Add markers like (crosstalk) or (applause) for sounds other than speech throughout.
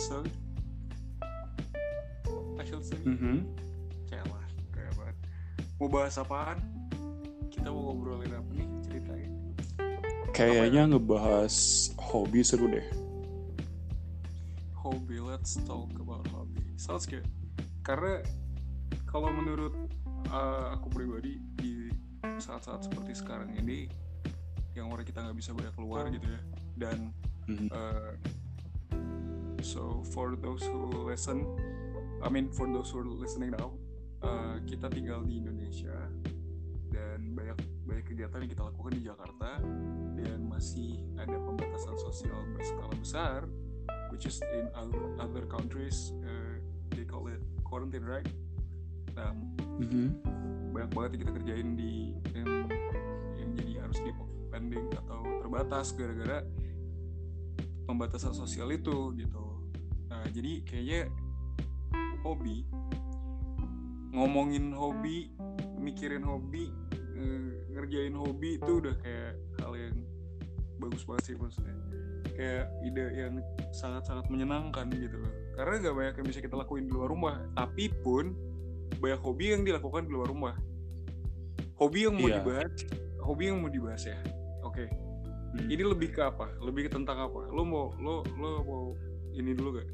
episode. I should say. Mhm. Celah, kayak banget. Mau bahas apaan? Kita mau ngobrolin apa nih? Ceritain. Kayaknya ngebahas hobi seru deh. Hobby, let's talk about hobby. Sounds good. Karena kalau menurut uh, aku pribadi di saat-saat seperti sekarang ini, yang orang kita nggak bisa banyak keluar gitu ya, dan Mhm. uh, so for those who listen, I mean for those who are listening now, uh, kita tinggal di Indonesia dan banyak banyak kegiatan yang kita lakukan di Jakarta dan masih ada pembatasan sosial berskala besar, which is in other, other countries uh, they call it quarantine right? Nah, Mhm. banyak banget yang kita kerjain di yang, yang jadi harus di pending atau terbatas gara-gara pembatasan sosial itu gitu. Jadi kayaknya hobi ngomongin hobi, mikirin hobi, ngerjain hobi itu udah kayak hal yang bagus banget sih maksudnya. Kayak ide yang sangat-sangat menyenangkan gitu loh. Karena nggak banyak yang bisa kita lakuin di luar rumah. Tapi pun banyak hobi yang dilakukan di luar rumah. Hobi yang mau Iya. dibahas, hobi yang mau dibahas ya. Oke. Hmm. Ini lebih ke apa? Lebih ke tentang apa? Lo mau lo lo mau ini dulu gak?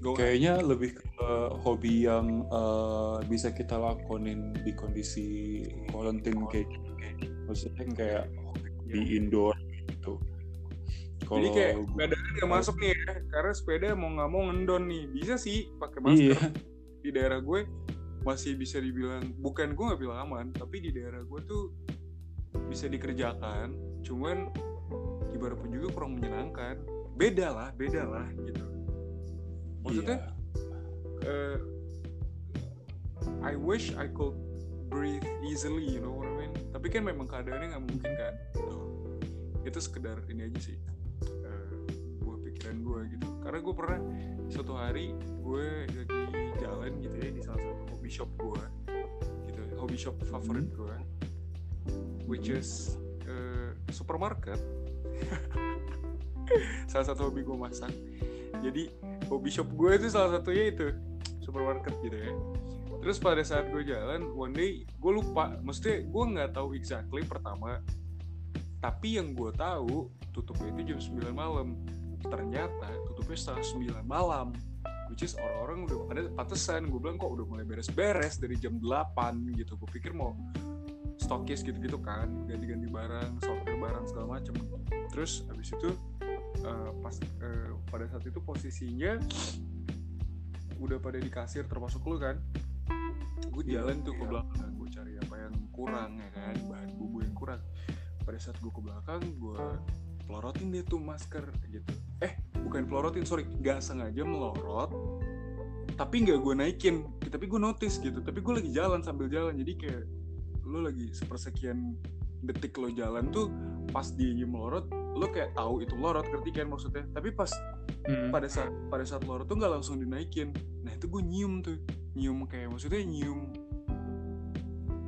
Go. Kayaknya lebih ke hobi yang eh, bisa kita lakonin di kondisi quarantine kayak maksudnya kayak di indoor gitu. Jadi kayak sepeda yang masuk nih ya, karena sepeda mau nggak mau ngendon nih, bisa sih pakai masker. iya, Di daerah gue masih bisa dibilang, bukan gue nggak bilang aman, tapi di daerah gue tuh bisa dikerjakan, cuman gimana pun juga kurang menyenangkan. Beda lah, beda lah gitu. Maksudnya, iya. eh, I wish I could breathe easily, you know what I mean? Tapi kan memang keadaannya nggak mungkin kan. Gitu. Itu sekedar ini aja sih. eh, buah pikiran gue gitu. Karena gue pernah suatu hari gue lagi jalan gitu ya di salah satu hobby shop gue, gitu. Hobby shop favorit gue, which is eh, supermarket. (laughs) salah satu hobi gue masak. Jadi hobby shop gue itu salah satunya itu supermarket gitu ya. Terus pada saat gue jalan one day gue lupa maksudnya gue nggak tahu exactly pertama. Tapi yang gue tahu tutupnya itu jam 9 malam. Ternyata tutupnya setengah 9 malam which is orang-orang udah pada pantesan. Gue bilang kok udah mulai beres-beres dari jam 8 gitu? Gue pikir mau stokis gitu-gitu kan ganti-ganti barang sortir barang segala macem. Terus habis itu eh, pas eh, pada saat itu posisinya udah pada di kasir termasuk lu kan? Gue Iya, jalan tuh ke iya. belakang gue cari apa yang kurang ya kan? Bahan bumbu yang kurang. Pada saat gue ke belakang gue pelorotin deh tuh masker gitu. Eh bukan pelorotin sorry. Nggak sengaja melorot tapi nggak gue naikin. Tapi gue notice gitu. Tapi gue lagi jalan sambil jalan. Jadi kayak lo lagi sepersekian detik lo jalan tuh pas dia melorot lo kayak tahu itu melorot ngerti kan maksudnya? Tapi pas Hmm. pada saat pada saat lorot tuh nggak langsung dinaikin. Nah itu gue nyium tuh. Nyium kayak maksudnya nyium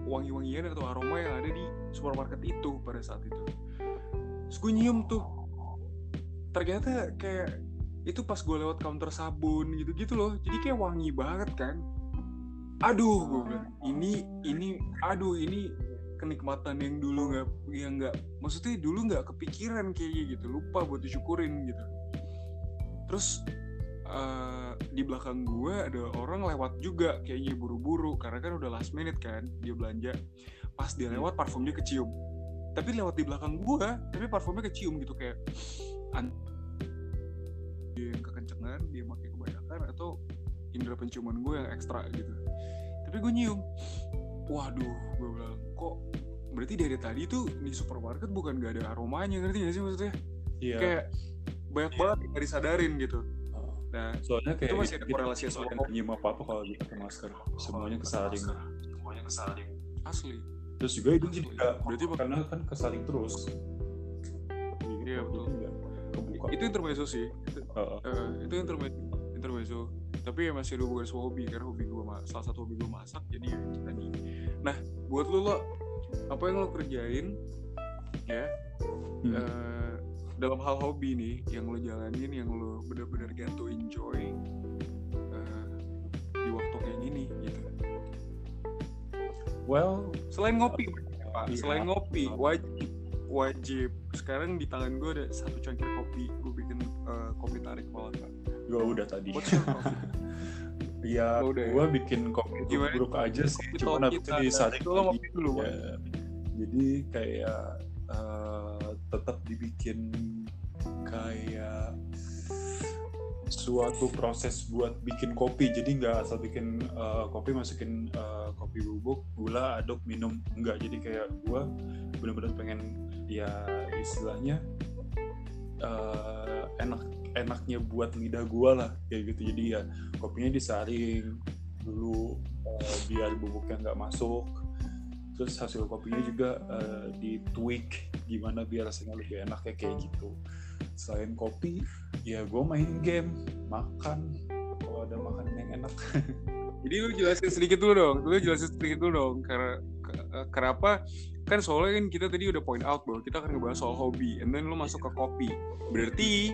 wangi-wangian atau aroma yang ada di supermarket itu pada saat itu. Terus gue nyium tuh. Ternyata kayak itu pas gue lewat counter sabun gitu-gitu loh. Jadi kayak wangi banget kan? Aduh gue bilang ini ini aduh ini kenikmatan yang dulu nggak yang nggak maksudnya dulu nggak kepikiran kayaknya gitu lupa buat disyukurin gitu. Terus eh, di belakang gue ada orang lewat juga kayaknya buru-buru karena kan udah last minute kan dia belanja. Pas dia lewat parfum dia kecium. Tapi lewat di belakang gue tapi parfumnya kecium gitu kayak an- dia yang kekencengan dia pakai kebanyakan atau indera penciuman gue yang ekstra gitu. Tapi gue nyium. Waduh gue bilang kok berarti dari tadi tuh di supermarket bukan gak ada aromanya ngerti gak sih maksudnya Iya. kayak banyak banget yang gak disadarin gitu Oh. nah Soalnya kayak Itu masih ada korelasi sama nyium apa-apa kalau kita pakai masker. Semuanya kesaring. semuanya kesaring asli Terus juga itu juga Berarti karena kan kesaring terus. Iya, betul. Kebuka. itu intermezzo sih itu, eh, itu intermezzo intermezzo tapi ya masih ada bukan hobi karena hobi gue salah satu hobi gue masak jadi ya itu tadi nah buat lu lo apa yang lo kerjain ya Hmm. eh, dalam hal hobi nih yang lo jalanin yang lo bener-bener to enjoy eh, di waktu kayak gini gitu? Well selain ngopi pak. Iya. selain ngopi wajib wajib. Sekarang di tangan gue ada satu cangkir kopi. Gue bikin eh, kopi tarik malah pak. Gue udah tadi (laughs) ya Oh, gue bikin kopi buruk aja sih tahun habis itu disaring lagi. dulu. Ya, jadi kayak eh, tetap dibikin kayak suatu proses buat bikin kopi jadi nggak asal bikin eh, kopi masukin eh, kopi bubuk gula aduk minum enggak jadi kayak gua bener-bener pengen ya istilahnya eh, enak enaknya buat lidah gua lah kayak gitu. Jadi ya kopinya disaring dulu eh, biar bubuknya nggak masuk. Terus hasil kopinya juga eh, di tweak gimana biar rasanya lebih enak ya kayak gitu. Selain kopi ya gue main game makan kalau ada makanan yang enak. (laughs) Jadi lu jelasin sedikit dulu dong, lu jelasin sedikit dulu dong, karena eh, kenapa? Kan soalnya kan kita tadi udah point out bahwa kita akan ngebahas soal hobi, and then lu masuk ke kopi, berarti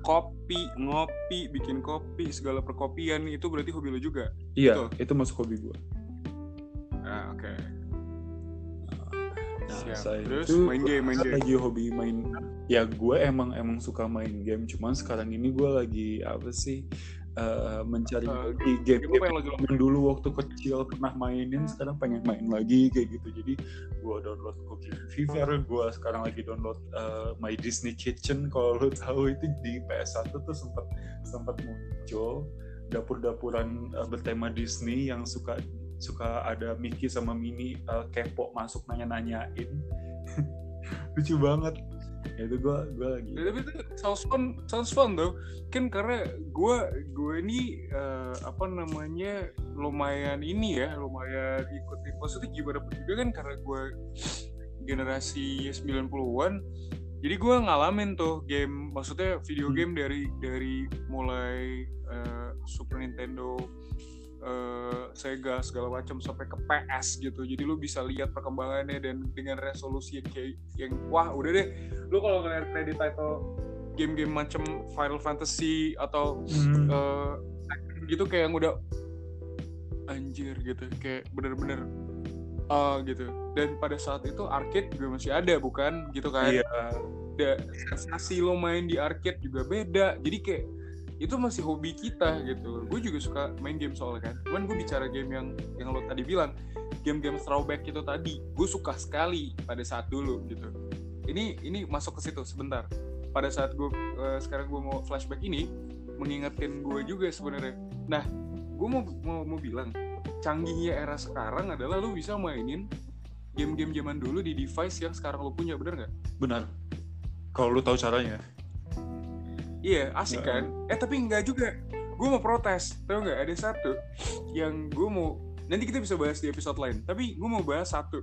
kopi, ngopi, bikin kopi, segala perkopian itu berarti hobi lu juga. iya Betul. itu masuk hobi gue Ah oke. Nah, Siap. selain Terus itu, main game, main game. lagi hobi main ya gue emang emang suka main game cuman sekarang ini gue lagi apa sih eh, mencari Eh, lagi Game yang lagi lo yang dulu waktu kecil pernah mainin sekarang pengen main lagi kayak gitu. Jadi gue download Cooking Fever gue sekarang lagi download uh, My Disney Kitchen. Kalau lo tahu itu di PS1 tuh sempat sempat muncul dapur-dapuran uh, bertema Disney yang suka suka ada Mickey sama Minnie uh, kepo masuk nanya-nanyain. (laughs) Lucu banget ya itu gue gue lagi Ya, tapi itu sounds fun, sounds fun tuh. Kan karena gue gue ini eh, apa namanya lumayan ini ya, lumayan ikutin. Maksudnya gimana pun juga kan karena gue generasi 90-an. Jadi gue ngalamin tuh game, maksudnya video Hmm. game dari dari mulai eh, Super Nintendo, eh, Sega segala macam sampai ke PS gitu. Jadi lu bisa lihat perkembangannya dan dengan resolusi yang kayak yang wah udah deh. Lu kalau ngeliat credit title game-game macam Final Fantasy atau Hmm. eh, gitu kayak yang udah anjir gitu kayak bener-bener ah gitu. Dan pada saat itu arcade juga masih ada bukan? Gitu kan? Iya. Ada sensasi lo main di arcade juga beda. Jadi kayak itu masih hobi kita gitu gue juga suka main game soalnya kan. Cuman gue bicara game yang yang lo tadi bilang game-game throwback itu tadi gue suka sekali pada saat dulu gitu. Ini ini masuk ke situ sebentar. Pada saat gue eh, sekarang gue mau flashback ini mengingatkan gue juga sebenarnya. Nah gue mau, mau mau bilang canggihnya era sekarang adalah lo bisa mainin game-game zaman dulu di device yang sekarang lo punya bener nggak? Benar. Kalau lu tahu caranya Iya, asik kan? Eh tapi enggak juga. Gue mau protes. Tahu nggak? Ada satu yang gue mau. Nanti kita bisa bahas di episode lain. Tapi gue mau bahas satu.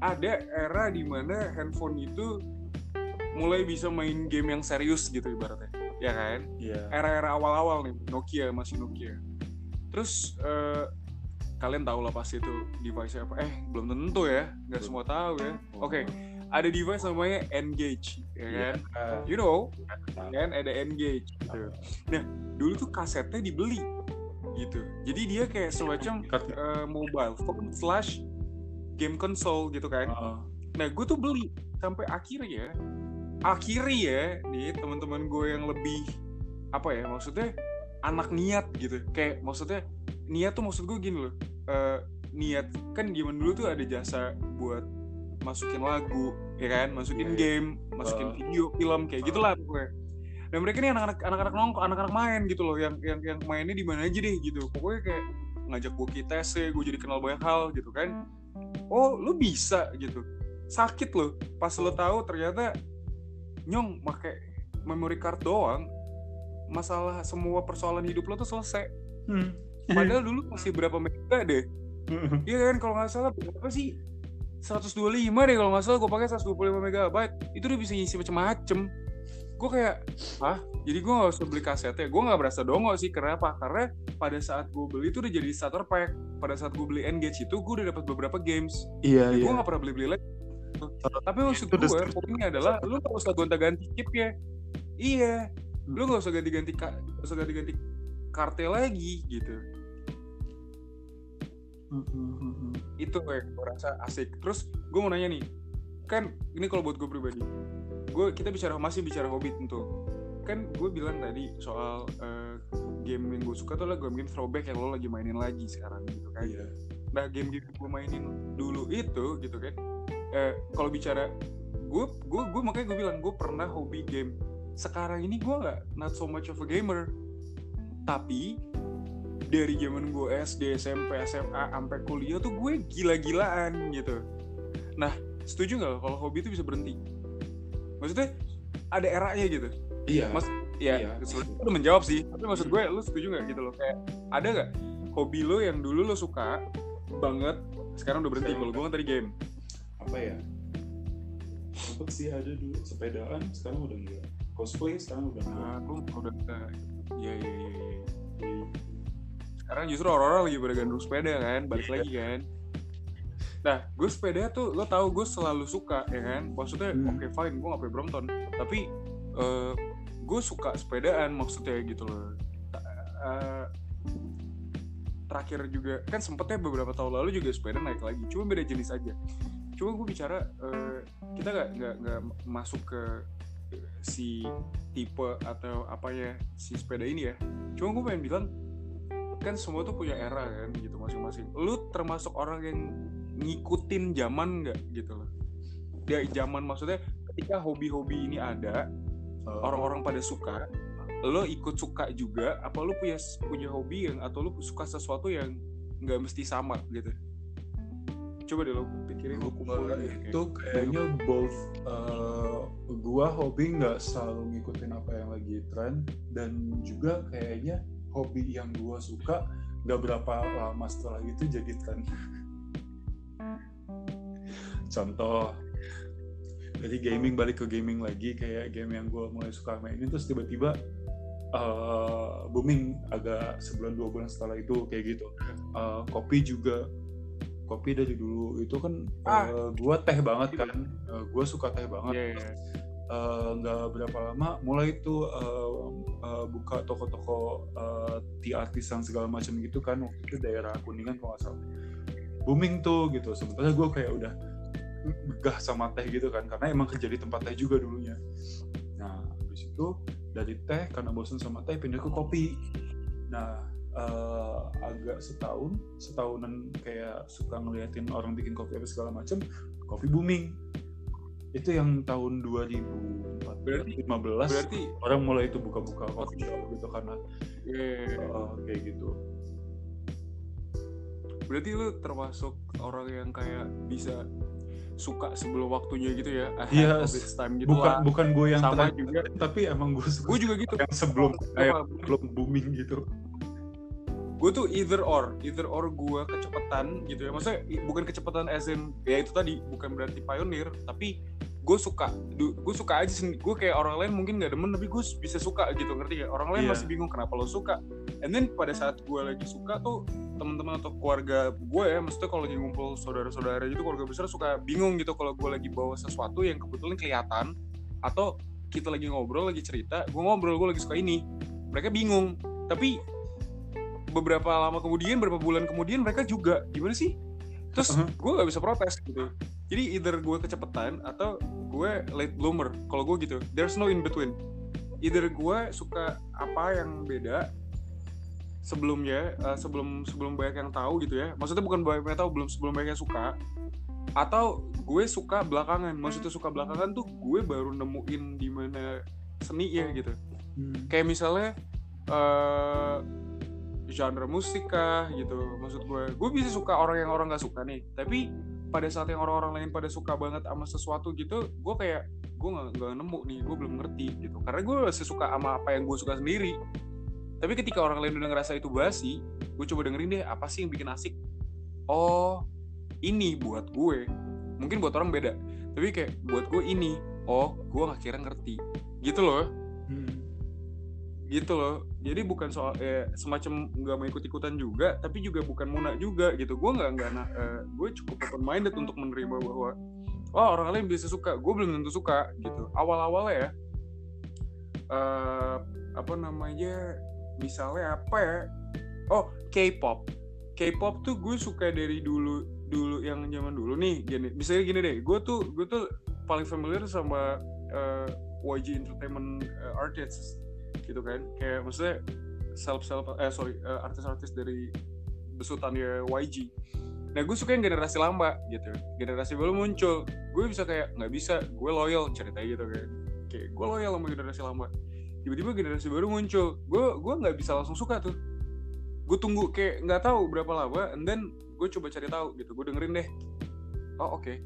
Ada era di mana handphone itu mulai bisa main game yang serius gitu ibaratnya. Ya kan? iya Era-era awal-awal nih, Nokia masih Nokia. Terus eh, kalian tahu lah pasti itu device apa? Eh belum tentu ya, nggak semua tahu ya. Oke, ada device namanya Engage, ya Iya. kan? You know, kan ada Engage gitu. Nah, dulu tuh kasetnya dibeli gitu. Jadi dia kayak semacam eh, mobile phone slash game console gitu kan. Heeh. Nah, gue tuh beli sampai akhirnya akhirnya ya nih teman-teman gue yang lebih apa ya maksudnya anak niat gitu. Kayak maksudnya niat tuh maksud gue gini loh. eh, niat kan zaman dulu tuh ada jasa buat masukin lagu ya kan? Masukin Iya, iya. game masukin Uh. video film kayak gitulah pokoknya. Dan mereka nih anak-anak anak-anak nongkrong anak-anak main gitu loh. Yang yang yang mainnya di mana aja deh gitu. Pokoknya kayak ngajak gue kita sih gue jadi kenal banyak hal gitu kan. Oh lu bisa gitu. Sakit loh. Pas lo tahu ternyata nyong pakai memory card doang masalah semua persoalan hidup lo tuh selesai. Hmm. padahal dulu masih berapa mega deh. Iya kan kalau nggak salah berapa sih 125 deh kalau nggak salah gue pakai 125 megabyte. Itu udah bisa ngisi macem-macem. Gue kayak ah jadi gue nggak usah beli kasetnya? Gue nggak berasa dongo sih kenapa? Karena pada saat gue beli itu udah jadi starter pack. Pada saat gue beli Engage itu gue udah dapat beberapa games. Iya gue iya. nggak pernah beli-beli lagi. Gitu tapi maksud gue poinnya adalah lu gak usah gonta-ganti chip ya. Iya. Lu gak usah ganti-ganti gak usah ganti-ganti kartel lagi gitu Hmm, hmm, hmm, hmm. itu yang gue rasa asik. Terus gue mau nanya nih kan ini kalau buat gue pribadi gue kita bicara masih bicara hobi tentu. Kan gue bilang tadi soal eh, game yang gue suka tuh adalah game-game throwback yang lo lagi mainin lagi sekarang gitu kan. Iya. nah game-game gue mainin dulu itu gitu kan eh, kalau bicara gue gue gue makanya gue bilang gue pernah hobi game. Sekarang ini gue nggak not so much of a gamer. Tapi dari zaman gue SD SMP SMA sampai kuliah tuh gue gila-gilaan gitu. Nah setuju nggak lo kalau hobi itu bisa berhenti? Maksudnya ada eranya gitu? Iya. Mas, ya Iya. sebenarnya udah menjawab sih tapi maksud gue lu setuju nggak gitu loh kayak ada nggak hobi lo yang dulu lo suka banget sekarang udah berhenti? Kalau gue kan tadi game. Apa ya? Sempet sih ada dulu sepedaan sekarang udah gila cosplay sekarang udah enggak nah gue udah iya iya iya iya. Sekarang justru orang-orang lagi pada gandrung sepeda kan? Balik lagi kan? Nah gue sepeda tuh lo tau gue selalu suka ya kan? Maksudnya Hmm. oke fine gue gak pakai Brompton. Tapi eh, gue suka sepedaan maksudnya gitu loh. Eh, terakhir juga kan sempetnya beberapa tahun lalu juga sepeda naik lagi cuma beda jenis aja. Cuma gue bicara eh, kita nggak nggak nggak masuk ke si tipe atau apa ya si sepeda ini ya. Cuma gue pengen bilang kan semua tuh punya era kan gitu masing-masing. Lu termasuk orang yang ngikutin zaman nggak gitu loh? Dia zaman maksudnya ketika hobi-hobi ini ada Eh, orang-orang pada suka lo ikut suka juga apa lu punya punya hobi yang atau lu suka sesuatu yang nggak mesti sama gitu? Coba deh lo pikirin. Lo deh, itu kayaknya both eh, gua hobi nggak selalu ngikutin apa yang lagi tren dan juga kayaknya hobi yang gua suka nggak berapa lama setelah itu jadi tren. Contoh dari gaming balik ke gaming lagi kayak game yang gua mulai suka mainin terus tiba-tiba eh, booming agak sebulan dua bulan setelah itu kayak gitu. Eh, kopi juga kopi dari dulu. Itu kan Ah. eh, gua teh banget kan. Eh, gua suka teh banget. Iya, iya. Eh, nggak berapa lama mulai tuh eh, eh, buka toko-toko eh, tea artisan segala macam gitu kan waktu itu daerah kuningan kalau nggak salah. Booming tuh gitu sementara gue kayak udah begah sama teh gitu kan karena emang kerja di tempat teh juga dulunya. Nah habis itu dari teh karena bosan sama teh pindah ke kopi. Nah eh, agak setahun setahunan kayak suka ngeliatin orang bikin kopi apa segala macam kopi booming itu yang tahun 2014 Berarti- 15 berarti orang mulai itu buka-buka coffee shop gitu karena iya, iya, iya. eh, kayak gitu. Berarti lu termasuk orang yang kayak bisa suka sebelum waktunya gitu ya? (laughs) Iya, its time gitu bukan lah. bukan gue yang Sama juga. tapi emang gue suka gue juga gitu. yang sebelum kayak Apa, belum booming gitu. Gue tuh either or either or gue kecepatan gitu ya. Maksudnya bukan kecepatan as in ya itu tadi bukan berarti pioneer tapi gue suka gue suka aja sendiri gue kayak orang lain mungkin nggak demen tapi gue bisa suka gitu ngerti gak orang lain Iya. masih bingung kenapa lo suka. And then pada saat gue lagi suka tuh teman-teman atau keluarga gue ya maksudnya kalau lagi ngumpul saudara-saudara gitu keluarga besar suka bingung gitu kalau gue lagi bawa sesuatu yang kebetulan kelihatan atau kita lagi ngobrol lagi cerita gue ngobrol gue lagi suka ini mereka bingung. Tapi beberapa lama kemudian beberapa bulan kemudian mereka juga gimana sih? Terus Uh-huh. gue nggak bisa protes gitu jadi either gue kecepatan atau gue late bloomer. Kalau gue gitu there's no in between. Either gue suka apa yang beda sebelumnya eh, sebelum sebelum banyak yang tahu gitu ya. Maksudnya bukan banyak yang tahu belum sebelum banyak yang suka. Atau gue suka belakangan. Maksudnya suka belakangan tuh gue baru nemuin di mana seninya gitu. Kayak misalnya eh genre musik kah gitu maksud gue. Gue bisa suka orang yang orang nggak suka nih. Tapi pada saat yang orang-orang lain pada suka banget sama sesuatu gitu gue kayak gue nggak nemu nih gue belum ngerti gitu. Karena gue masih suka sama apa yang gue suka sendiri. Tapi ketika orang lain udah ngerasa itu basi gue coba dengerin deh apa sih yang bikin asik? Oh ini buat gue. Mungkin buat orang beda. Tapi kayak buat gue ini. Oh gue kira ngerti. Gitu loh gitu loh. Jadi bukan soal eh, semacam nggak mau ikut ikutan juga tapi juga bukan munak juga gitu. Gue nggak nggak eh, gue cukup open minded untuk menerima bahwa oh orang lain bisa suka gue belum tentu suka gitu. Awal awalnya ya eh apa namanya misalnya apa ya? Oh K-pop. K-pop tuh gue suka dari dulu dulu yang zaman dulu nih gini misalnya gini deh. Gue tuh gue tuh paling familiar sama eh, YG Entertainment eh, artists gitu kan. Kayak maksudnya self self eh sorry eh, artis-artis dari besutannya YG nah gue suka yang generasi lama gitu. Generasi baru muncul. Gue bisa kayak nggak bisa gue loyal ceritanya gitu kan. Kayak gue loyal sama generasi lama. Tiba-tiba generasi baru muncul. Gue gue nggak bisa langsung suka tuh. Gue tunggu kayak nggak tahu berapa lama and then gue coba cari tahu gitu. Gue dengerin deh. Oh oke.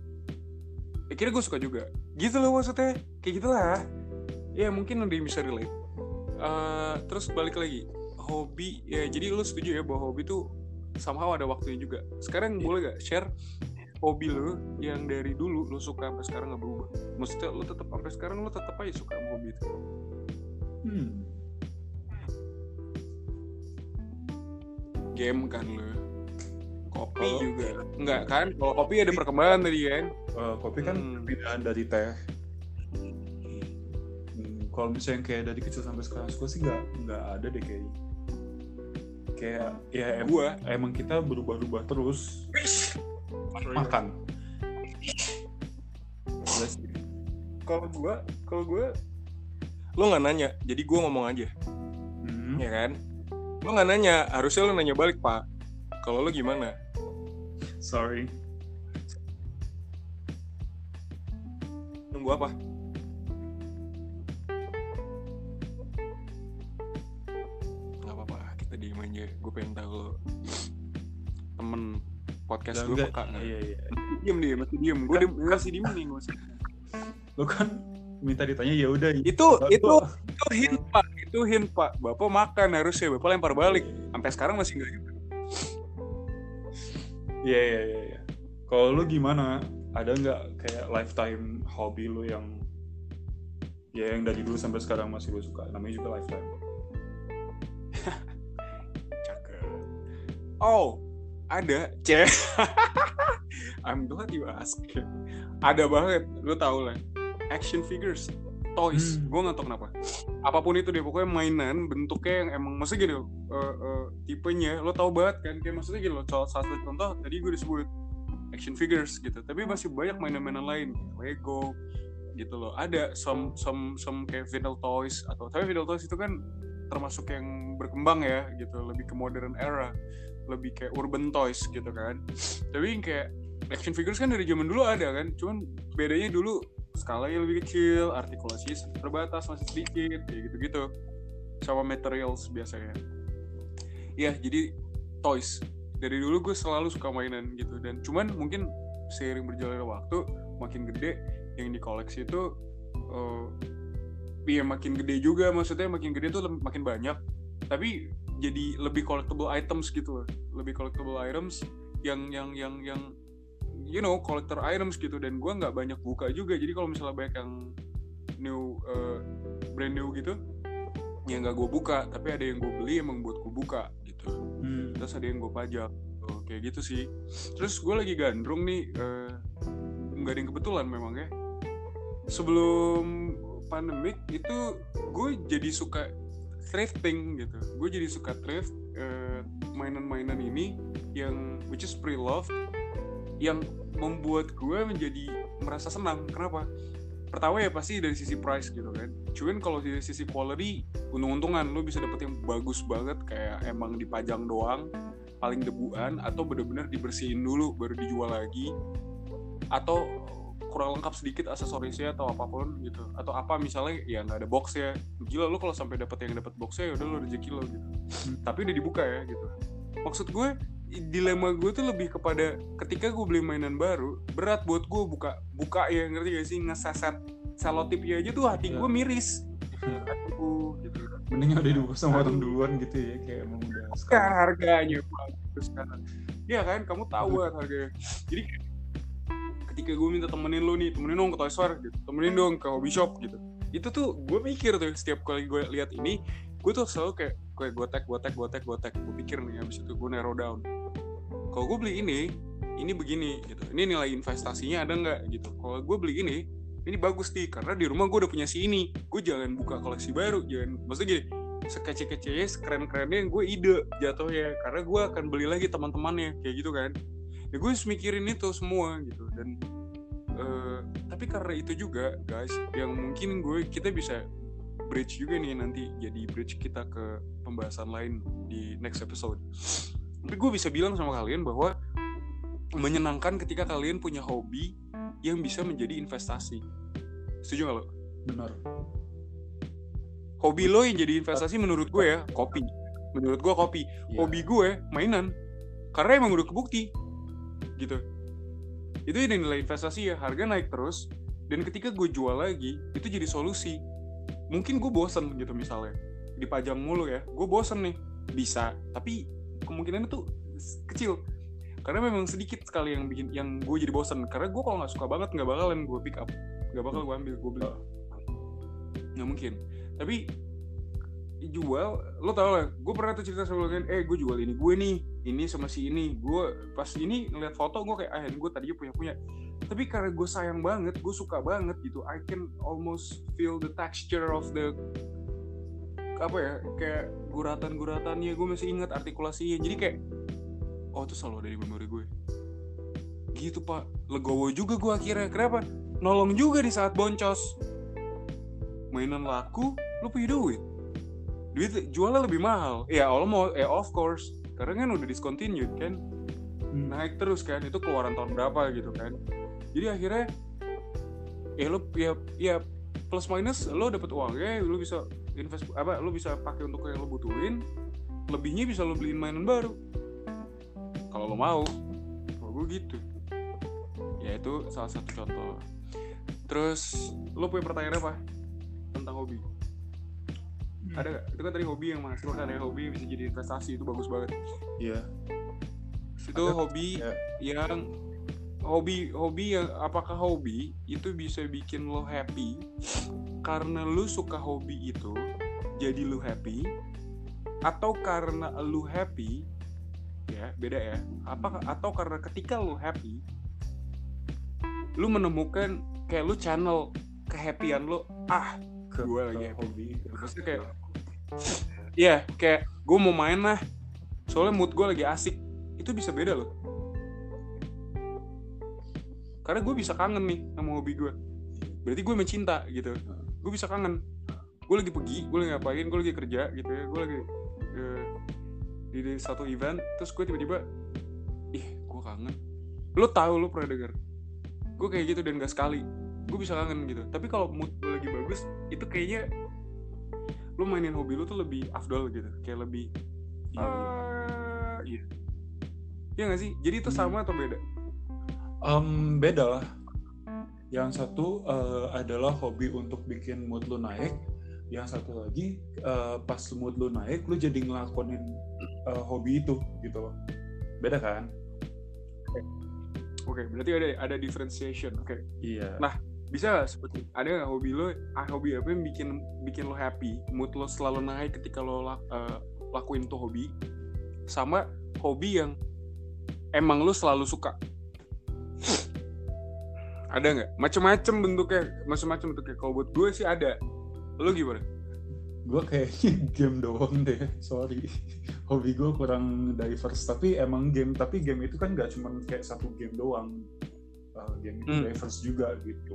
Akhirnya gue suka juga. Gitu loh maksudnya. Kayak gitulah. Ya mungkin yang bisa relate Eh, terus balik lagi. Hobi ya jadi lu setuju ya bahwa hobi tuh somehow ada waktunya juga. Sekarang boleh gak share hobi lu yang dari dulu lu suka sampai sekarang nggak berubah? Maksudnya lu tetap sampai sekarang lu tetap aja suka sama hobi itu. Hmm. game kan lu. Kopi Kalau- juga. Enggak kan? Kalau kopi ada perkembangan tadi kan? Eh, kopi kan Hmm. dari teh. Kalau misalnya kayak dari kecil sampai sekarang suka sih nggak nggak ada deh kayaknya. Kayak ya em- Gua. emang kita berubah-ubah terus makan. Udah sih. Kalau gua, kalau gua lu nggak nanya, jadi gua ngomong aja, Hmm. ya kan? Lu nggak nanya, harusnya lu nanya balik pak. Kalau lu gimana? Sorry. Nunggu apa? Gue pengen tahu temen podcast gue peka nggak? Iya iya. diem dia masih diem gue Kan- masih diem nih masih Lo kan minta ditanya ya udah. itu Bapak- itu itu hint pak itu hint pak bapak makan harusnya bapak lempar balik sampai sekarang masih nggak juga Iya iya iya. iya. Kalau lu gimana? Ada nggak kayak lifetime hobi lu yang ya yang dari dulu sampai sekarang masih lu suka? Namanya juga lifetime. Oh ada cek (laughs) I'm glad you ask. Ada banget lu tau lah. Action figures toys. Hmm. gue nggak tau kenapa. Apa pun itu deh pokoknya mainan bentuknya yang emang maksudnya gini loh eh, eh, tipenya lo tau banget kan? Kayak maksudnya gini loh salah satu contoh tadi gue disebut action figures gitu. Tapi masih banyak mainan-mainan lain Lego gitu loh. Ada some some some kayak vinyl toys atau tapi vinyl toys itu kan termasuk yang berkembang ya gitu. Lebih ke modern era lebih kayak urban toys gitu kan. Tapi kayak action figures kan dari zaman dulu ada kan. Cuman bedanya dulu skalanya lebih kecil artikulasinya terbatas masih sedikit kayak gitu-gitu. Sama materials biasanya. Ya jadi toys. Dari dulu gue selalu suka mainan gitu. Dan cuman mungkin seiring berjalannya waktu makin gede yang dikoleksi itu eh iya makin gede juga maksudnya makin gede tuh makin banyak. Tapi jadi lebih collectible items gitu loh. Lebih collectible items yang yang yang yang you know collector items gitu. Dan gua nggak banyak buka juga. Jadi kalau misalnya banyak yang new eh, brand new gitu ya nggak gue buka. Tapi ada yang gue beli emang buat gue buka gitu. Hmm. terus ada yang gue pajak. Tuh, kayak gitu sih. Terus gue lagi gandrung nih eh, nggak ada yang kebetulan memang ya. Sebelum pandemik itu gue jadi suka thrifting gitu. Gue jadi suka thrift eh, mainan-mainan ini yang which is pre-loved yang membuat gue menjadi merasa senang. Kenapa? Pertama ya pasti dari sisi price gitu kan. Cuman kalau dari sisi quality untung-untungan lo bisa dapet yang bagus banget kayak emang dipajang doang paling debuan atau bener-bener dibersihin dulu baru dijual lagi. Atau kurang lengkap sedikit aksesorisnya atau apa pun gitu. Atau apa misalnya ya nggak ada box ya gila lo kalau sampai dapet yang dapet boxnya ya udah lo rezeki lo gitu. Tapi udah dibuka ya gitu. Maksud gue dilema gue tuh lebih kepada ketika gue beli mainan baru berat buat gue buka buka ya ngerti gak sih? Ngeseset selotipnya aja tuh hati gue miris. Aduh, gitu. Mending udah dibuka sama orang duluan gitu ya kayak emang udah sekarang. harganya bagus kan Iya kan? Kamu tahu kan harganya. Jadi ketika gue minta temenin lo nih temenin dong ke Toys R gitu. Temenin dong ke hobby shop gitu. Itu tuh gue mikir tuh setiap kali gue lihat ini gue tuh selalu kayak kayak gue tag gue tag gue tag gue tag. Gue pikir nih habis itu gue narrow down. Kalau gue beli ini ini begini gitu. Ini nilai investasinya ada nggak gitu. Kalau gue beli ini ini bagus nih karena di rumah gue udah punya si ini. Gue jangan buka koleksi baru jangan maksudnya gini sekece-kecenya sekeren-kerennya gue ide jatuhnya karena gue akan beli lagi teman-temannya kayak gitu kan ya gue harus mikirin itu semua gitu. Dan eh, tapi karena itu juga guys yang mungkin gue kita bisa bridge juga nih nanti jadi bridge kita ke pembahasan lain di next episode. Tapi gue bisa bilang sama kalian bahwa menyenangkan ketika kalian punya hobi yang bisa menjadi investasi. Setuju gak lo? benar. Hobi lo yang jadi investasi menurut gue ya kopi. Menurut gue kopi. Iya. hobi gue mainan. Karena emang udah kebukti gitu. Itu yang nilai investasi ya harga naik terus dan ketika gue jual lagi itu jadi solusi. Mungkin gue bosen gitu misalnya dipajang mulu ya gue bosen nih bisa tapi kemungkinan itu kecil. Karena memang sedikit sekali yang bikin yang gue jadi bosen karena gue kalau nggak suka banget nggak bakalan gue pick up nggak bakal gue ambil gue beli. Nggak mungkin. Tapi jual lo tau lah gue pernah tuh cerita sama kalian eh gue jual ini gue nih ini sama si ini. Gue pas ini ngeliat foto gue kayak ah ini gue tadinya punya punya tapi karena gue sayang banget gue suka banget gitu I can almost feel the texture of the apa ya kayak guratan-guratannya gue masih ingat artikulasinya. Jadi kayak oh itu selalu ada di memori gue gitu pak. Legowo juga gue akhirnya. Kenapa? Nolong juga di saat boncos. Mainan laku lu punya duit duit jualnya lebih mahal. Ya almost eh of course. Karena kan udah discontinued kan? Hmm. naik terus kan? Itu keluaran tahun berapa gitu kan? Jadi akhirnya ya lu ya ya plus minus lo dapet uangnya lu bisa invest apa lu bisa pakai untuk yang lo butuhin. Lebihnya bisa lo beliin mainan baru. Kalau lo mau. Kalau gue gitu. Ya itu salah satu contoh. Terus lo punya pertanyaan apa tentang hobi ada gak? itu kan tadi hobi yang menghasilkan ya hobi bisa jadi investasi itu bagus banget. Iya. Itu Ada, hobi ya. yang hobi hobi yang apakah hobi itu bisa bikin lo happy? Karena lu suka hobi itu jadi lu happy? Atau karena lu happy ya beda ya. Apa atau karena ketika lu happy lu menemukan kayak lu channel kehappyan lu ah ke Gua lagi ke hobi Maksudnya kayak Iya, kayak gue mau main lah. Soalnya mood gue lagi asik. Itu bisa beda loh. Karena gue bisa kangen nih sama hobi gue. Berarti gue mencinta gitu. Gue bisa kangen. Gue lagi pergi, gue lagi ngapain, gue lagi kerja gitu ya. Gue lagi eh, di, di satu event, terus gue tiba-tiba, ih, gue kangen. Lo tahu lo pernah denger? Gue kayak gitu dan gak sekali. Gue bisa kangen gitu. Tapi kalau mood gue lagi bagus, itu kayaknya lu mainin hobi lu tuh lebih afdol gitu kayak lebih Iya, iya. ah, iya Iya gak sih jadi itu sama atau beda Em, beda lah. Yang satu eh, adalah hobi untuk bikin mood lu naik. Yang satu lagi eh, pas mood lu naik, lu jadi ngelakonin eh, hobi itu gitu loh. Beda kan? oke berarti ada ada differentiation oke Iya. Nah, bisa gak seperti ada gak hobi lo ah, hobi apa yang bikin bikin lo happy? Mood lo selalu naik ketika lo lak- eh, lakuin tuh hobi? Sama hobi yang emang lo selalu suka. Ada nggak? Macem-macem bentuknya macem-macem bentuknya. Kalau buat gue sih ada. Lo gimana? Gue kayaknya (laughs) game doang deh. Sorry. Hobi gue kurang diverse. Tapi emang game tapi game itu kan gak cuma kayak satu game doang. Uh, game itu Hmm. diverse juga gitu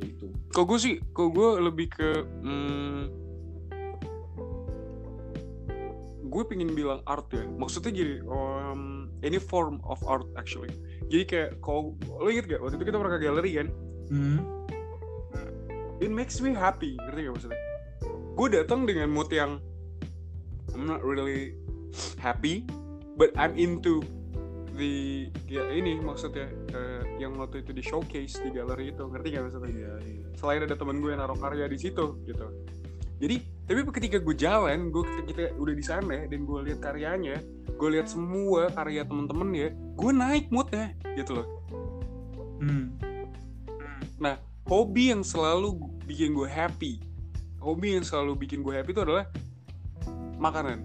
Ya itu Kalau gue sih, kalau gue lebih ke hmm, gue pengen bilang art ya. Maksudnya jadi um, any form of art actually. Jadi kayak kalau lo inget gak waktu itu kita pernah ke galeri kan? Hmm. It makes me happy, ngerti gak maksudnya? Gue datang dengan mood yang I'm not really happy, but I'm into the ya ini maksudnya eh, yang waktu itu di showcase di galeri itu ngerti gak maksudnya? iya iya selain ada temen gue yang naruh karya di situ gitu jadi tapi ketika gue jalan gue kita udah di sana dan gue lihat karyanya gue lihat semua karya temen-temen ya gue naik moodnya gitu loh Hmm. hobi yang selalu bikin gue happy hobi yang selalu bikin gue happy itu adalah makanan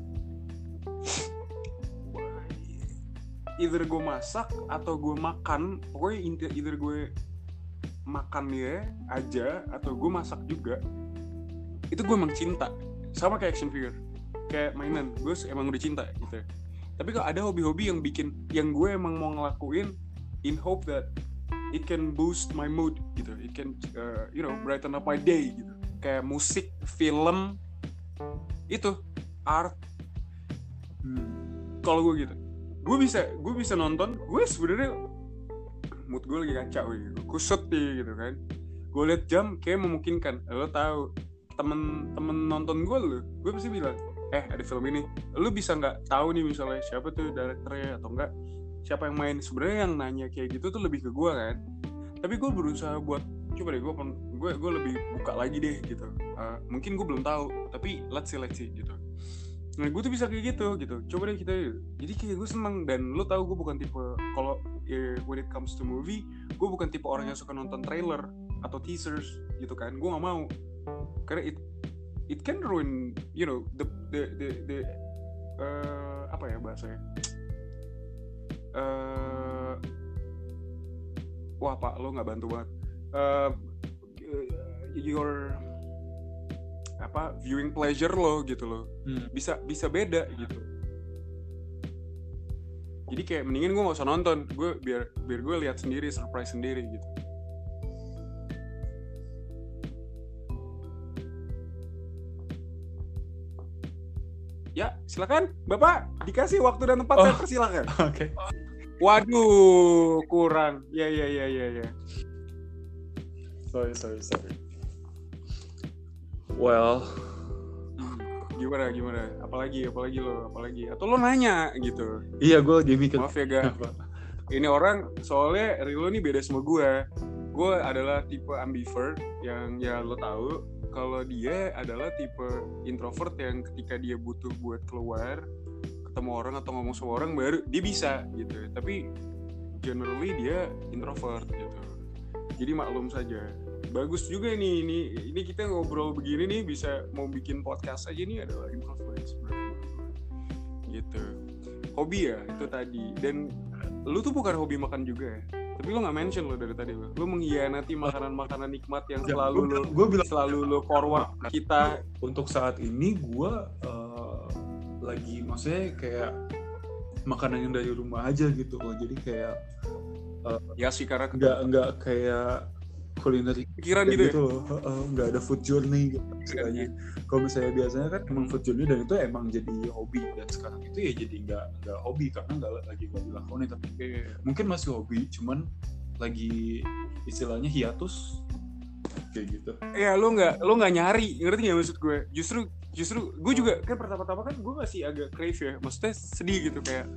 either gue masak atau gue makan pokoknya inti either gue makan ya aja atau gue masak juga itu gue emang cinta. Sama kayak action figure kayak mainan gue emang udah cinta gitu. Tapi kalau ada hobi-hobi yang bikin yang gue emang mau ngelakuin in hope that it can boost my mood gitu. It can uh, you know brighten up my day gitu. Kayak musik film itu art. Hmm. kalau gue gitu gue bisa gue bisa nonton gue sebenarnya mood gue lagi kacau gitu kusut nih gitu kan. Gue liat jam kayak memungkinkan. Lo tahu temen-temen nonton gue lo gue pasti bilang eh ada film ini. Lu bisa nggak tahu nih misalnya siapa tuh direkturnya atau enggak siapa yang main. Sebenarnya yang nanya kayak gitu tuh lebih ke gue kan. Tapi gue berusaha buat coba deh gue gue gue lebih buka lagi deh gitu. Uh, mungkin gue belum tahu tapi let's see let's see gitu nah gue tuh bisa kayak gitu gitu. Coba deh kita jadi kayak gue seneng dan lu tahu gue bukan tipe kalau ya, when it comes to movie gue bukan tipe orang yang suka nonton trailer atau teasers gitu kan. Gue nggak mau. Karena it it can ruin you know the the the, the uh, apa ya bahasanya? Uh, wah pak lo nggak bantu banget. Uh, your apa viewing pleasure lo gitu loh Hmm. bisa bisa beda gitu jadi kayak mendingan gue gak usah nonton gue biar biar gue lihat sendiri surprise sendiri gitu ya silakan bapak dikasih waktu dan tempat Oh. saya persilakan (laughs) Oke. waduh kurang ya ya ya ya ya Sorry, sorry, sorry. Well, gimana gimana? Apalagi apalagi lo apalagi. Atau lo nanya gitu. iya gue lagi mikir. maaf ya ga Apa? (laughs) ini orang soalnya Rilo nih beda sama gue gue adalah tipe ambivert yang ya lo tahu. Kalau dia adalah tipe introvert yang ketika dia butuh buat keluar ketemu orang atau ngomong sama orang baru dia bisa gitu. Tapi generally dia introvert gitu. Jadi maklum saja bagus juga nih ini ini kita ngobrol begini nih bisa mau bikin podcast aja nih adalah sebenarnya gitu. Hobi ya itu tadi. Dan lu tuh bukan hobi makan juga ya? Tapi lu nggak mention lo dari tadi lo lu mengkhianati makanan-makanan nikmat yang Ya, selalu gua lu bilang- selalu lu forward kita. Untuk saat ini gue lagi maksudnya kayak makanan yang dari rumah aja gitu loh. Jadi kayak ya sih karena nggak nggak kayak culinary pikiran kayak gitu, ya loh. Heeh, nggak ada food journey gitu istilahnya. Kalau misalnya biasanya kan emang food journey dan itu emang jadi hobi dan sekarang itu ya jadi nggak nggak hobi karena nggak lagi nggak dilakoni tapi Iya. mungkin masih hobi cuman lagi istilahnya hiatus kayak gitu. ya lu nggak lu nggak nyari ngerti nggak maksud gue? Justru justru gue juga kan pertama-tama kan gue masih agak crave ya. Maksudnya sedih gitu kayak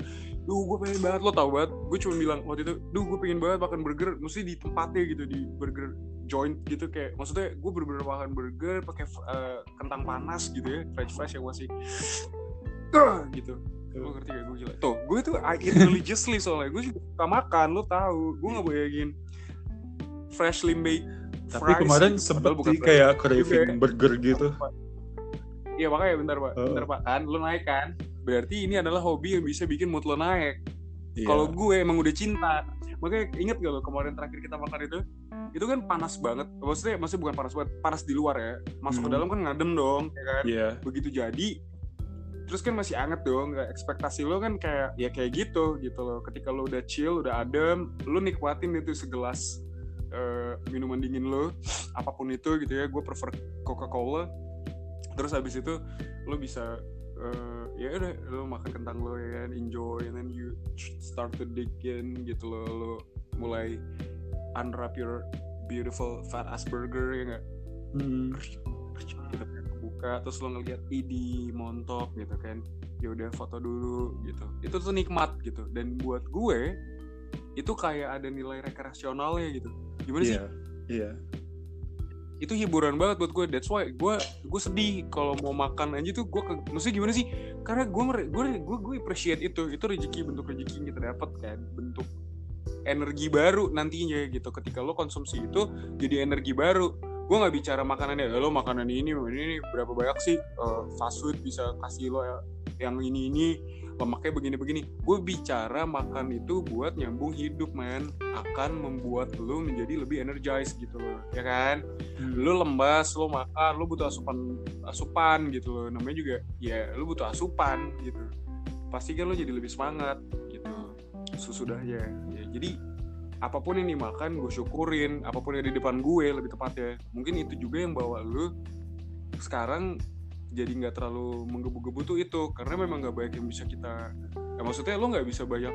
duh gue pengen banget. Lo tau banget gue cuma bilang waktu itu duh gue pengen banget makan burger mesti di tempatnya gitu di burger joint gitu kayak maksudnya gue bener-bener makan burger pakai eh, kentang panas gitu ya french fries yang masih (clears throat) gitu. Lo ngerti gak gue gila tuh gue tuh I eat religiously soalnya gue juga suka makan lo tahu gue nggak bayangin freshly made Tapi fries kemarin gitu. sempet bukan sih fries. kayak craving ya. burger gitu. Iya makanya bentar pak, bentar pak kan, lo naik kan, berarti ini adalah hobi yang bisa bikin mood lo naik. Iya. Kalau gue emang udah cinta, makanya inget gak lo kemarin terakhir kita makan itu, itu kan panas banget, maksudnya maksudnya bukan panas banget, panas di luar ya, masuk ke Hmm. dalam kan ngadem dong, ya kan, Iya. begitu jadi, terus kan masih anget dong, nggak ekspektasi lo kan kayak ya kayak gitu gitu loh, ketika lo udah chill, udah adem, lo nikmatin itu segelas eh, minuman dingin lo, apa pun itu gitu ya, gue prefer Coca-Cola, terus habis itu lo bisa eh, ya udah lo makan kentang lo ya kan enjoy and then you start to dig in gitu lo lo mulai unwrap your beautiful fat ass burger ya nggak? Hmm. gitu kan buka terus lo ngeliat idi montok gitu kan ya udah foto dulu gitu. Itu tuh nikmat gitu dan buat gue itu kayak ada nilai rekreasionalnya gitu gimana sih Iya. Iya. itu hiburan banget buat gue that's why gue gue sedih kalau mau makan aja tuh gue maksudnya gimana sih karena gue gue gue gue appreciate itu itu rezeki bentuk rezeki yang kita dapat kan bentuk energi baru nantinya gitu ketika lo konsumsi itu jadi energi baru gue nggak bicara makanannya "Eh, lo makanan ini ini ini berapa banyak sih eh, fast food bisa kasih lo ya yang ini ini lemaknya begini-begini gue bicara makan itu buat nyambung hidup men. Akan membuat lu menjadi lebih energized gitu loh ya kan? Hmm. lu lembas lu makan lu butuh asupan asupan gitu loh. Namanya juga ya lu butuh asupan gitu. Pasti kan lu jadi lebih semangat gitu. Sesudahnya. Ya jadi apa pun yang dimakan gue syukurin. Apa pun yang di depan gue lebih tepatnya. Mungkin itu juga yang bawa lu sekarang jadi nggak terlalu menggebu-gebu tuh itu karena memang nggak banyak yang bisa kita ya maksudnya lo nggak bisa banyak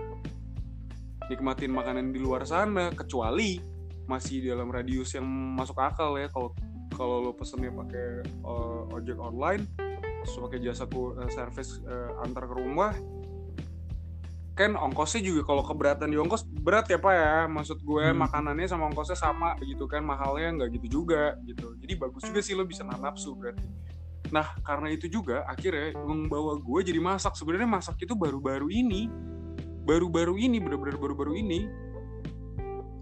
nikmatin makanan di luar sana kecuali masih dalam radius yang masuk akal ya. Kalau kalau lo pesennya pakai uh, ojek online terus pakai jasa ku- uh, service uh, antar ke rumah kan ongkosnya juga kalau keberatan di ongkos berat ya pak ya. Maksud gue Hmm. makanannya sama ongkosnya sama gitu kan mahalnya nggak gitu juga gitu. Jadi bagus juga sih lo bisa nahan nafsu berarti nah karena itu juga akhirnya membawa gue jadi masak. Sebenarnya masak itu baru-baru ini. Baru-baru ini benar-benar baru-baru ini.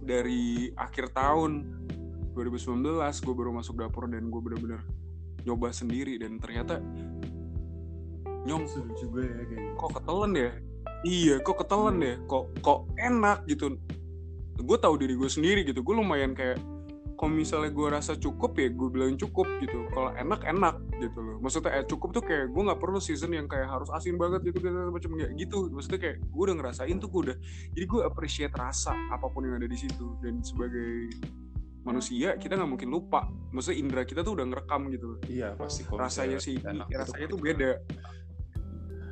Dari akhir tahun 2019 gue baru masuk dapur dan gue benar-benar nyoba sendiri. Dan ternyata nyong Seru juga ya kayak gitu. kok ketelan ya? Iya kok ketelan ya? Kok kok enak gitu. Gue tahu diri gue sendiri gitu. Gue lumayan kayak kalau misalnya gue rasa cukup ya gue bilang cukup gitu. Kalau enak enak gitu loh. Maksudnya eh, cukup tuh kayak gue nggak perlu season yang kayak harus asin banget gitu gitu macam kayak gitu. Maksudnya kayak gue udah ngerasain tuh gue udah jadi gue appreciate rasa apa pun yang ada di situ. Dan sebagai manusia kita nggak mungkin lupa. Maksudnya indera kita tuh udah ngerekam gitu loh. Iya pasti kalau rasanya sih enak rasanya itu tuh beda.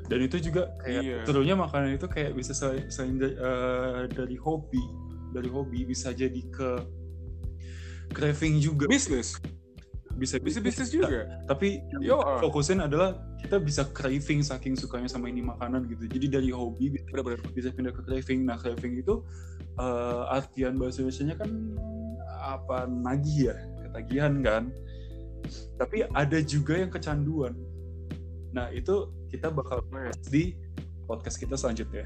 Dan itu juga kayak Iya. serunya makanan itu kayak bisa selain, dari, eh, dari hobi. Dari hobi bisa jadi ke craving juga. Bisnis? Bisa bisa bisnis juga? Tapi Yo, yang fokusin adalah kita bisa craving saking sukanya sama ini makanan gitu. Jadi dari hobi bisa, benar-benar bisa pindah ke craving. Nah craving itu eh, artian bahasa Indonesia kan apa nagih ya? Ketagihan kan? Tapi ada juga yang kecanduan. Nah itu kita bakal bahas di podcast kita selanjutnya.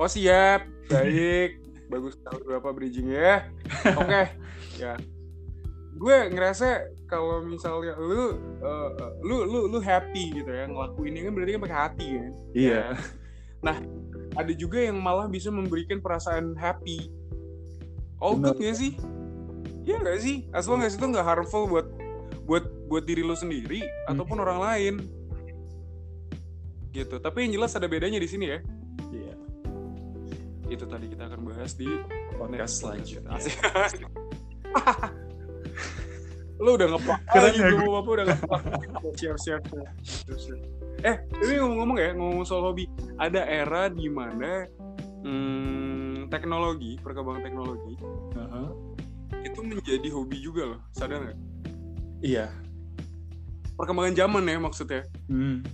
Oh siap, (laughs) baik, bagus tahu berapa bridging ya. (laughs) Oke, ya. Gue ngerasa kalau misalnya lu, uh, lu, lu, lu happy gitu ya ngelakuin ini kan berarti kan pakai hati kan. iya Ada juga yang malah bisa memberikan perasaan happy. All Bener. good gak sih? Iya gak sih? As long as itu nggak harmful buat buat buat diri lu sendiri ataupun orang lain. Gitu. Tapi yang jelas ada bedanya di sini ya. Itu tadi kita akan bahas di podcast selanjutnya. (laughs) Lu udah ngeplak. Keren ya, ya bapak udah ngeplak. (laughs) Siap, siap, siap. Eh, ini ngomong-ngomong ya, ngomong soal hobi. Ada era di mana hmm, teknologi, perkembangan teknologi Aha. itu menjadi hobi juga loh. Sadar nggak? iya Perkembangan zaman ya maksudnya. Hmm.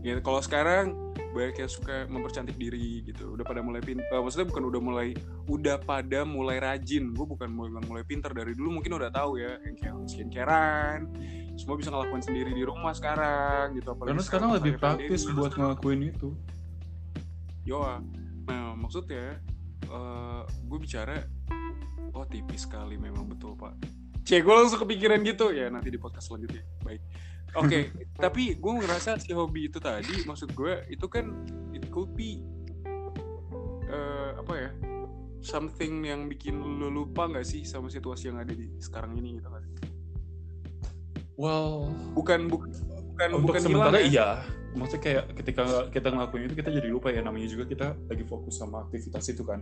Ya kalau sekarang banyak yang suka mempercantik diri gitu. Udah pada mulai pintar. maksudnya bukan udah mulai udah pada mulai rajin. Gue bukan bilang mulai pintar dari dulu mungkin udah tahu ya yang kayak skincarean. Semua bisa ngelakuin sendiri di rumah sekarang gitu. Apalagi karena sekarang lebih pakai praktis pandemi. buat ngelakuin itu Yoa. Nah, maksudnya eh gue bicara oh tipis sekali memang betul, Pak. Cek gue langsung kepikiran gitu ya nanti di podcast selanjutnya. Baik. Oke, (laughs) tapi gue ngerasa si hobi itu tadi maksud gue itu kan it could be eh, apa ya? something yang bikin lu lupa nggak sih sama situasi yang ada di sekarang ini gitu kan. well Bukan bukan bukan untuk bukan sementara hilang ya. iya maksudnya kayak ketika kita ngelakuin itu kita jadi lupa ya namanya juga kita lagi fokus sama aktivitas itu kan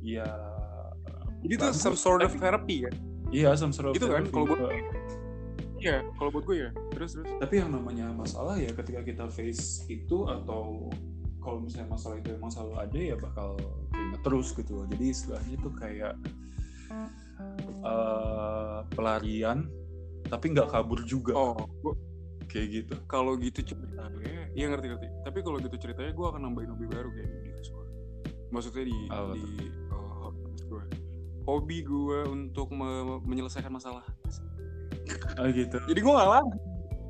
iya Jadi itu some sort of therapy kan. Iya some sort of Gitu kan, kalau buat- Uh, Iya, kalau buat gue ya. Terus terus. tapi yang namanya masalah ya ketika kita face itu atau kalau misalnya masalah itu emang selalu ada ya bakal keinget terus gitu loh. Jadi istilahnya itu kayak eh, pelarian tapi nggak kabur juga. Oh, gua, kayak gitu. kalau gitu ceritanya iya ngerti ngerti. Tapi kalau gitu ceritanya gue akan nambahin hobi baru kayak di kelas gue maksudnya di Apa di oh, gue hobi gue untuk me- menyelesaikan masalah ah gitu jadi gue gak lari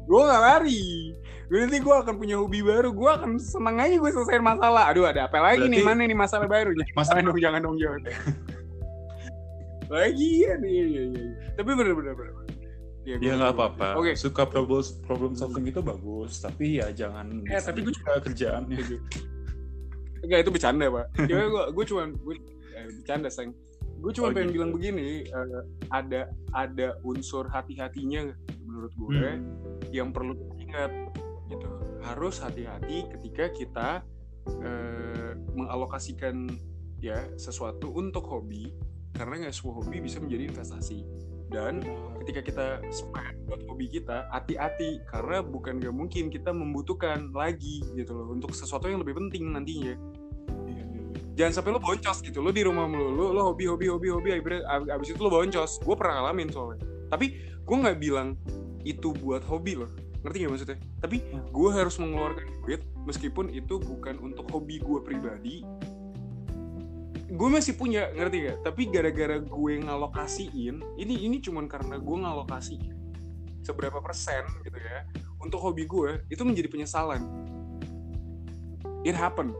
gue gak lari gue nanti gue akan punya hobi baru gue akan seneng aja gue selesaiin masalah aduh ada apa lagi nih Berarti- mana nih masalah baru Mas- jangan dong jangan dong jangan lagi ya nih iya, iya, iya. tapi bener bener bener bener. Ya, Ya nggak apa-apa. Oke. Suka problem problem solving itu bagus, tapi ya jangan. Eh, tapi gue juga kerjaannya gitu. Enggak itu bercanda pak. Cuma gue gue cuma gue eh, bercanda sayang. Gue cuma Oh, pengen gitu. bilang begini, eh, ada ada unsur hati-hatinya menurut gue Hmm. yang perlu diingat gitu. Harus hati-hati ketika kita eh, mengalokasikan ya sesuatu untuk hobi karena nggak semua hobi bisa menjadi investasi dan ketika kita spend buat hobi kita hati-hati karena bukan gak mungkin kita membutuhkan lagi gitu loh untuk sesuatu yang lebih penting nantinya. Jangan sampai lo boncos gitu. Lo di rumah melulu lo hobi hobi hobi hobi. Akhirnya ab- abis itu lo boncos. Gue pernah ngalamin soalnya. Tapi gue nggak bilang itu buat hobi loh. Ngerti gak maksudnya? Tapi gue harus mengeluarkan duit meskipun itu bukan untuk hobi gue pribadi. Gue masih punya ngerti gak tapi gara-gara gue ngalokasiin ini ini cuman karena gue ngalokasiin seberapa persen gitu ya untuk hobi gue itu menjadi penyesalan. It happen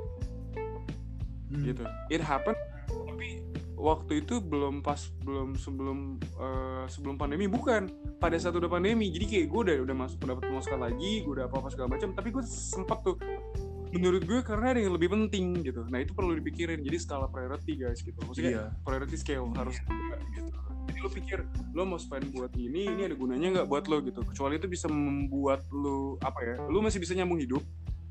Hmm. gitu. It happen tapi waktu itu belum pas belum sebelum eh, sebelum pandemi bukan. Pada saat udah pandemi jadi kayak gue udah udah masuk dapat pemasukan lagi gue udah apa apa segala macam tapi gue sempat tuh menurut gue karena ada yang lebih penting gitu. Nah itu perlu dipikirin. Jadi skala priority guys gitu. Maksudnya Iya. priority scale harus ada gitu. Jadi lo pikir lo mau spend buat ini ini ada gunanya nggak buat lo? Gitu. Kecuali itu bisa membuat lo apa ya lo masih bisa nyambung hidup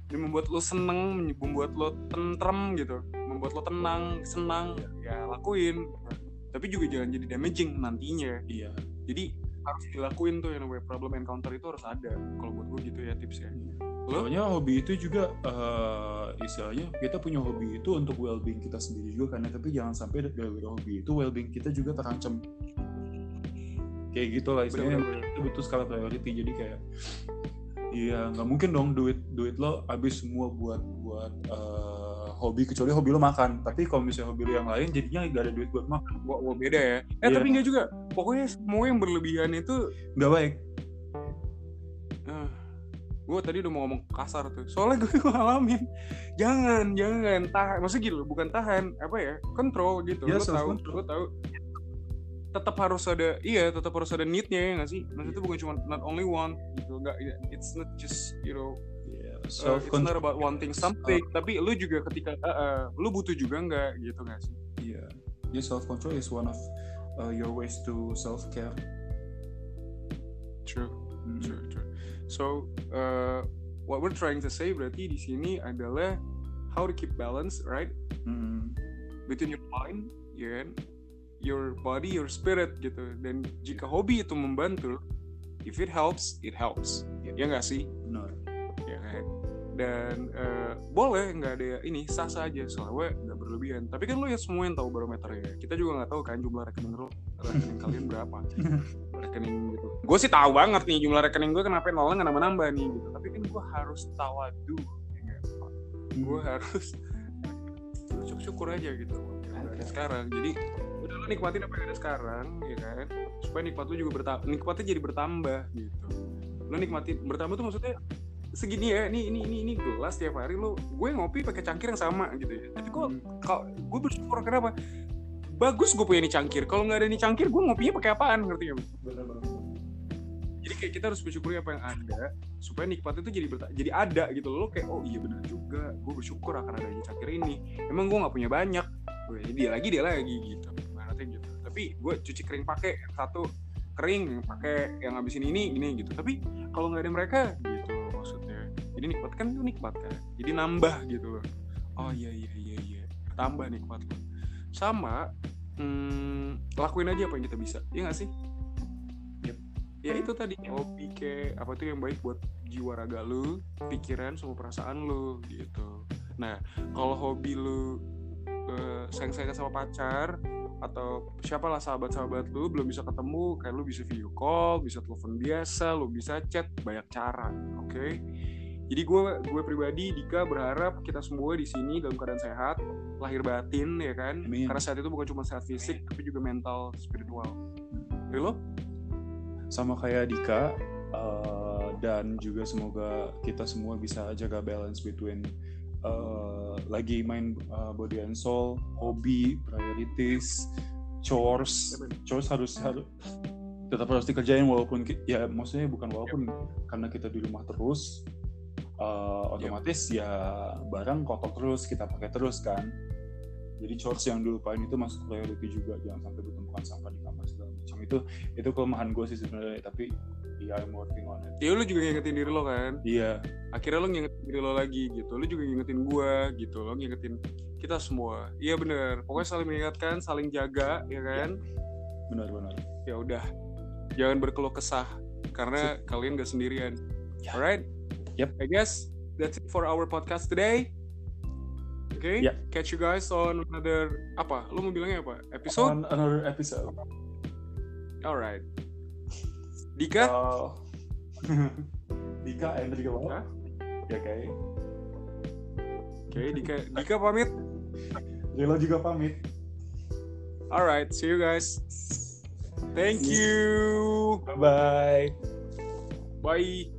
dan membuat lo seneng membuat lo tentrem gitu membuat lo tenang senang ya lakuin. Tapi juga jangan jadi damaging nantinya. Iya. jadi harus dilakuin tuh yang namanya problem encounter itu harus ada kalau buat gue gitu ya tipsnya. Lo? Soalnya hobi itu juga eh, istilahnya kita punya hobi itu untuk well-being kita sendiri juga karena tapi jangan sampai dari hobi itu well-being kita juga terancam. Kayak gitu lah istilahnya. Itu butuh skala priority. Jadi kayak Iya nggak mungkin dong duit duit lo habis semua buat buat eh, hobi kecuali hobi lo makan tapi kalau misalnya hobi lo yang lain jadinya nggak ada duit buat makan Wah, wah, beda ya. Eh Iya. tapi enggak juga. Pokoknya semua yang berlebihan itu nggak baik gue tadi udah mau ngomong kasar tuh. Soalnya gue (laughs) ngalamin. Jangan, jangan tahan. Maksudnya gitu, bukan tahan, apa ya? Kontrol gitu. Ya, lo tahu, lo tahu. Tetap harus ada, iya, tetap harus ada need-nya ya nggak sih? Maksudnya itu bukan cuma not only one gitu. Enggak, it's not just you know, yeah, uh, it's not about wanting something, tapi lu juga ketika, uh, uh, lu butuh juga nggak gitu nggak sih? yeah. yeah, self control is one of uh, your ways to self care True. True, true. So, uh, what we're trying to say berarti di sini adalah how to keep balance, right? Between your mind, ya kan? Your body, your spirit gitu. Dan jika hobi itu membantu, if it helps, it helps. Ya nggak sih? benar Ya kan? Dan uh, boleh nggak ada ini sah-sah aja selama nggak berlebihan. Tapi kan lo ya semua yang tahu barometernya. Kita juga nggak tahu kan jumlah rekening lo, rekening (laughs) kalian berapa (laughs) rekening gitu. Gue sih tahu banget nih jumlah rekening gue kenapa nolnya nggak nambah-nambah nih gitu. Tapi kan gue harus tawadu, ya? Gue harus bersyukur aja gitu. Ada sekarang. Jadi udah lo nikmatin apa yang ada sekarang, ya kan? Supaya nikmat lu juga bertambah, nikmatnya jadi bertambah gitu. Lo nikmatin bertambah tuh maksudnya segini ya, ini ini ini ini gelas tiap hari lo, gue ngopi pakai cangkir yang sama gitu ya. Tapi kok kalau gue bersyukur kenapa? Bagus gue punya ini cangkir. Kalau nggak ada ini cangkir, gue ngopinya pakai apaan? Ngerti gak? jadi kayak kita harus bersyukuri apa yang ada supaya nikmat itu jadi berta- jadi ada gitu loh Lo kayak oh iya benar juga gue bersyukur akan adanya cangkir ini emang gue nggak punya banyak Gue, dia lagi dia lagi gitu ibaratnya gitu tapi gue cuci kering pakai satu kering pakai yang habisin ini ini gitu tapi kalau nggak ada mereka gitu jadi nikmat kan itu nikmat kan. Jadi nambah gitu loh. Oh iya iya iya iya. Tambah nikmat lo sama hmm, lakuin aja apa yang kita bisa. Iya gak sih? Ya itu tadi hobi kayak apa tuh yang baik buat jiwa raga lu pikiran sama perasaan lu gitu. Nah kalau hobi lu eh, sayang-sayang sama pacar atau siapalah sahabat-sahabat lu belum bisa ketemu kayak lu bisa video call bisa telepon biasa lu bisa chat banyak cara oke jadi gue gue pribadi Dika berharap kita semua di sini dalam keadaan sehat lahir batin ya kan? Amin. karena sehat itu bukan cuma sehat fisik tapi juga mental spiritual. Dari lo? Sama kayak Dika uh, dan juga semoga kita semua bisa jaga balance between uh, lagi main uh, body and soul, hobi, priorities, chores, chores harus harus tetap harus dikerjain walaupun ya maksudnya bukan walaupun karena kita di rumah terus uh, otomatis ya barang kotor terus kita pakai terus kan. Jadi chores yang dilupain itu masuk priority juga jangan sampai ditemukan sampah di kamar segala macam. Itu itu kelemahan gue sih sebenarnya tapi ya I'm working on it. Ya lu juga ngingetin diri lo kan? Iya. Akhirnya lo ngingetin diri lo lagi gitu. Lo juga ngingetin gua gitu. Lo ngingetin kita semua. Iya bener. Pokoknya saling mengingatkan saling jaga ya kan? Benar-benar ya udah. Jangan berkeluh kesah karena kalian gak sendirian. Ya. alright Yep. I guess that's it for our podcast today. Okay Ya. catch you guys on another apa? Lo mau bilangnya apa? Episode? On another episode. Alright. Dika? Uh, (laughs) Dika and Dika ya kayak. Oke Dika Dika pamit. Rilo juga pamit. Alright see you guys. Thank you. bye bye bye